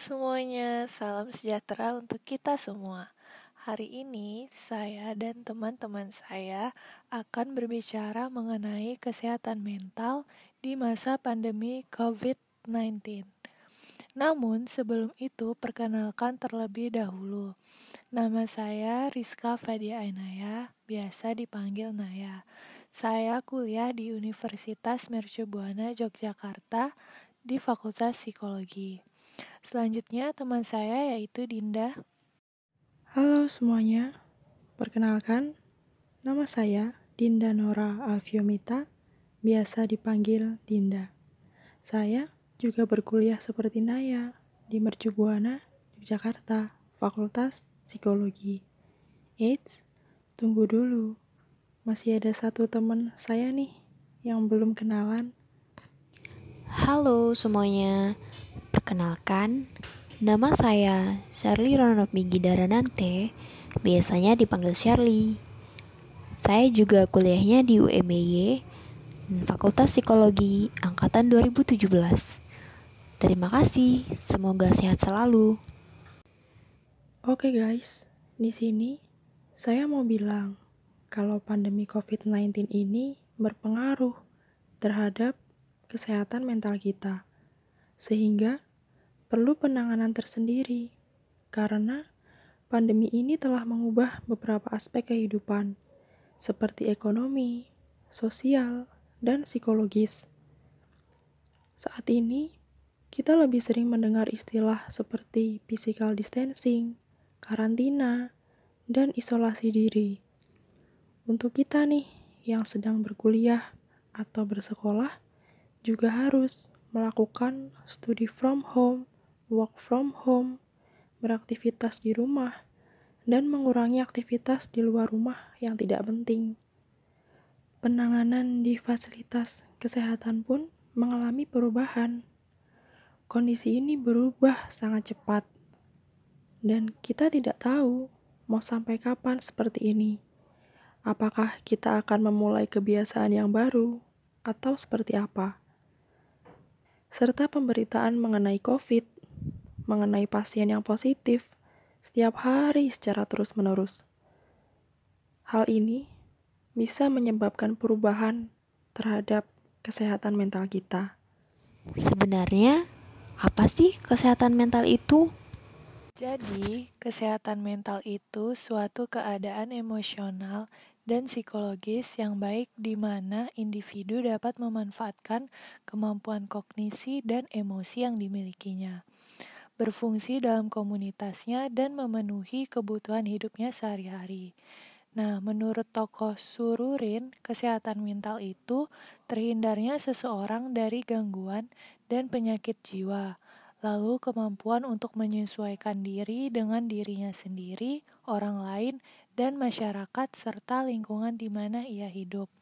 semuanya, salam sejahtera untuk kita semua. Hari ini saya dan teman-teman saya akan berbicara mengenai kesehatan mental di masa pandemi COVID-19. Namun sebelum itu perkenalkan terlebih dahulu. Nama saya Rizka Fadia Ainaya, biasa dipanggil Naya. Saya kuliah di Universitas Mercubuana Yogyakarta di Fakultas Psikologi. Selanjutnya teman saya yaitu Dinda. Halo semuanya, perkenalkan nama saya Dinda Nora Alfiomita, biasa dipanggil Dinda. Saya juga berkuliah seperti Naya di Mercubuana, Yogyakarta, Fakultas Psikologi. Eits, tunggu dulu. Masih ada satu teman saya nih yang belum kenalan. Halo semuanya, Perkenalkan, nama saya Shirley Ronopi Gidaranante, biasanya dipanggil Shirley. Saya juga kuliahnya di UMY, Fakultas Psikologi Angkatan 2017. Terima kasih, semoga sehat selalu. Oke guys, di sini saya mau bilang kalau pandemi COVID-19 ini berpengaruh terhadap kesehatan mental kita sehingga perlu penanganan tersendiri karena pandemi ini telah mengubah beberapa aspek kehidupan seperti ekonomi, sosial, dan psikologis. Saat ini, kita lebih sering mendengar istilah seperti physical distancing, karantina, dan isolasi diri. Untuk kita nih yang sedang berkuliah atau bersekolah juga harus melakukan studi from home, work from home, beraktivitas di rumah, dan mengurangi aktivitas di luar rumah yang tidak penting. Penanganan di fasilitas kesehatan pun mengalami perubahan. Kondisi ini berubah sangat cepat, dan kita tidak tahu mau sampai kapan seperti ini. Apakah kita akan memulai kebiasaan yang baru, atau seperti apa? serta pemberitaan mengenai COVID, mengenai pasien yang positif setiap hari secara terus-menerus. Hal ini bisa menyebabkan perubahan terhadap kesehatan mental kita. Sebenarnya, apa sih kesehatan mental itu? Jadi, kesehatan mental itu suatu keadaan emosional dan psikologis yang baik di mana individu dapat memanfaatkan kemampuan kognisi dan emosi yang dimilikinya, berfungsi dalam komunitasnya dan memenuhi kebutuhan hidupnya sehari-hari. Nah, menurut tokoh Sururin, kesehatan mental itu terhindarnya seseorang dari gangguan dan penyakit jiwa, lalu kemampuan untuk menyesuaikan diri dengan dirinya sendiri, orang lain, dan masyarakat serta lingkungan di mana ia hidup.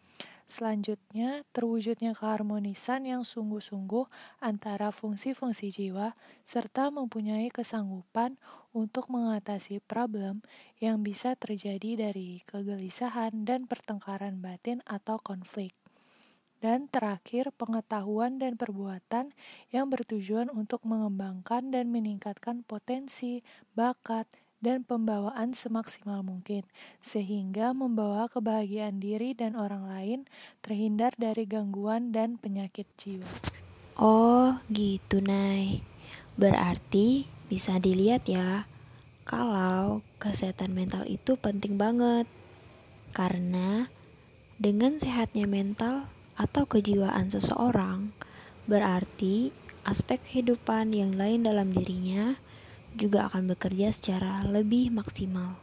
Selanjutnya, terwujudnya keharmonisan yang sungguh-sungguh antara fungsi-fungsi jiwa serta mempunyai kesanggupan untuk mengatasi problem yang bisa terjadi dari kegelisahan dan pertengkaran batin atau konflik. Dan terakhir, pengetahuan dan perbuatan yang bertujuan untuk mengembangkan dan meningkatkan potensi, bakat, dan pembawaan semaksimal mungkin, sehingga membawa kebahagiaan diri dan orang lain terhindar dari gangguan dan penyakit jiwa. Oh, gitu, Nay. Berarti bisa dilihat ya, kalau kesehatan mental itu penting banget. Karena dengan sehatnya mental atau kejiwaan seseorang, berarti aspek kehidupan yang lain dalam dirinya juga akan bekerja secara lebih maksimal.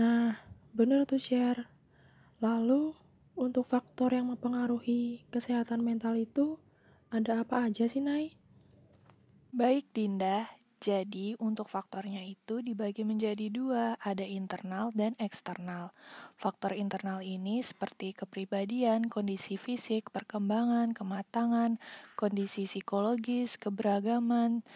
Nah, benar tuh share. Lalu, untuk faktor yang mempengaruhi kesehatan mental itu, ada apa aja sih, Nay? Baik, Dinda. Jadi, untuk faktornya itu dibagi menjadi dua, ada internal dan eksternal. Faktor internal ini seperti kepribadian, kondisi fisik, perkembangan, kematangan, kondisi psikologis, keberagaman,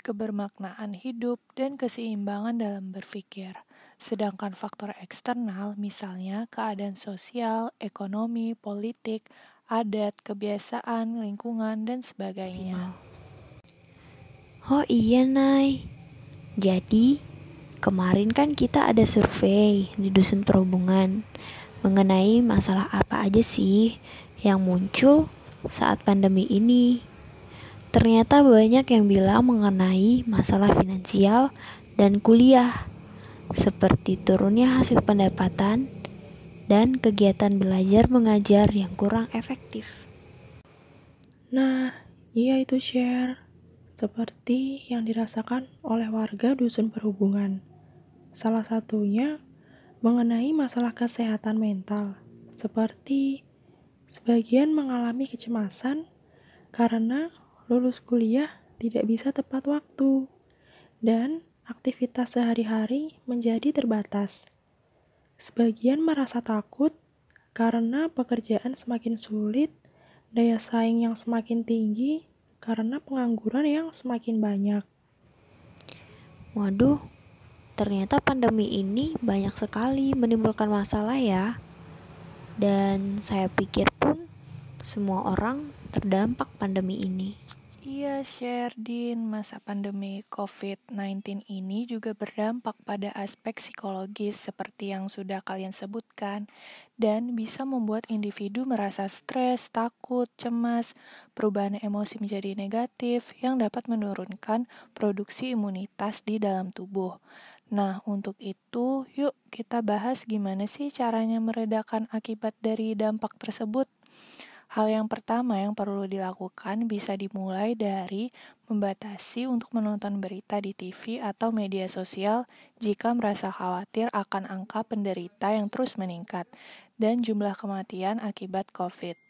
kebermaknaan hidup, dan keseimbangan dalam berpikir. Sedangkan faktor eksternal, misalnya keadaan sosial, ekonomi, politik, adat, kebiasaan, lingkungan, dan sebagainya. Oh iya, Nay. Jadi, kemarin kan kita ada survei di Dusun Perhubungan mengenai masalah apa aja sih yang muncul saat pandemi ini. Ternyata banyak yang bilang mengenai masalah finansial dan kuliah, seperti turunnya hasil pendapatan dan kegiatan belajar mengajar yang kurang efektif. Nah, iya itu share. Seperti yang dirasakan oleh warga dusun perhubungan. Salah satunya mengenai masalah kesehatan mental, seperti sebagian mengalami kecemasan karena lulus kuliah tidak bisa tepat waktu, dan aktivitas sehari-hari menjadi terbatas. Sebagian merasa takut karena pekerjaan semakin sulit, daya saing yang semakin tinggi karena pengangguran yang semakin banyak. Waduh, ternyata pandemi ini banyak sekali menimbulkan masalah ya. Dan saya pikir pun semua orang terdampak pandemi ini. Iya, Sherdin, masa pandemi COVID-19 ini juga berdampak pada aspek psikologis seperti yang sudah kalian sebutkan dan bisa membuat individu merasa stres, takut, cemas, perubahan emosi menjadi negatif yang dapat menurunkan produksi imunitas di dalam tubuh. Nah, untuk itu, yuk kita bahas gimana sih caranya meredakan akibat dari dampak tersebut. Hal yang pertama yang perlu dilakukan bisa dimulai dari membatasi untuk menonton berita di TV atau media sosial jika merasa khawatir akan angka penderita yang terus meningkat dan jumlah kematian akibat COVID.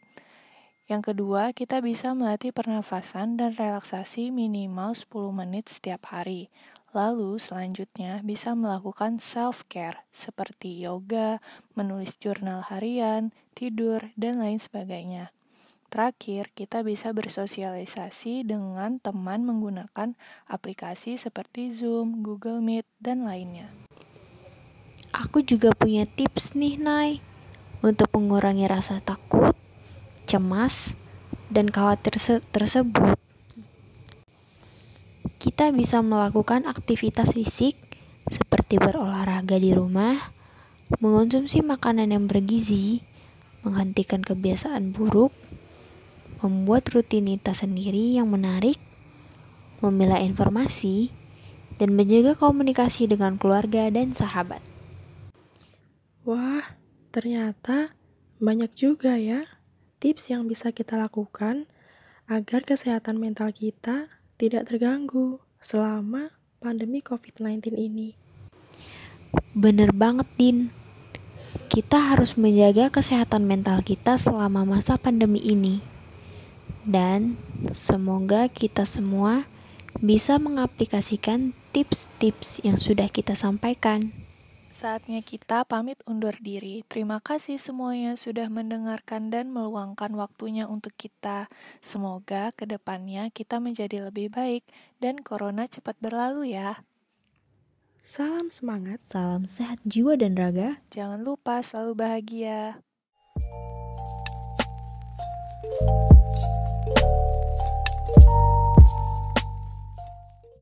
Yang kedua, kita bisa melatih pernafasan dan relaksasi minimal 10 menit setiap hari. Lalu selanjutnya bisa melakukan self-care seperti yoga, menulis jurnal harian, tidur, dan lain sebagainya. Terakhir, kita bisa bersosialisasi dengan teman menggunakan aplikasi seperti Zoom, Google Meet, dan lainnya. Aku juga punya tips nih, Nay, untuk mengurangi rasa takut, cemas, dan khawatir tersebut. Kita bisa melakukan aktivitas fisik seperti berolahraga di rumah, mengonsumsi makanan yang bergizi, menghentikan kebiasaan buruk, membuat rutinitas sendiri yang menarik, memilah informasi, dan menjaga komunikasi dengan keluarga dan sahabat. Wah, ternyata banyak juga ya tips yang bisa kita lakukan agar kesehatan mental kita tidak terganggu selama pandemi COVID-19 ini. Bener banget, Din kita harus menjaga kesehatan mental kita selama masa pandemi ini. Dan semoga kita semua bisa mengaplikasikan tips-tips yang sudah kita sampaikan. Saatnya kita pamit undur diri. Terima kasih semuanya sudah mendengarkan dan meluangkan waktunya untuk kita. Semoga ke depannya kita menjadi lebih baik dan corona cepat berlalu ya. Salam semangat, salam sehat jiwa dan raga. Jangan lupa selalu bahagia.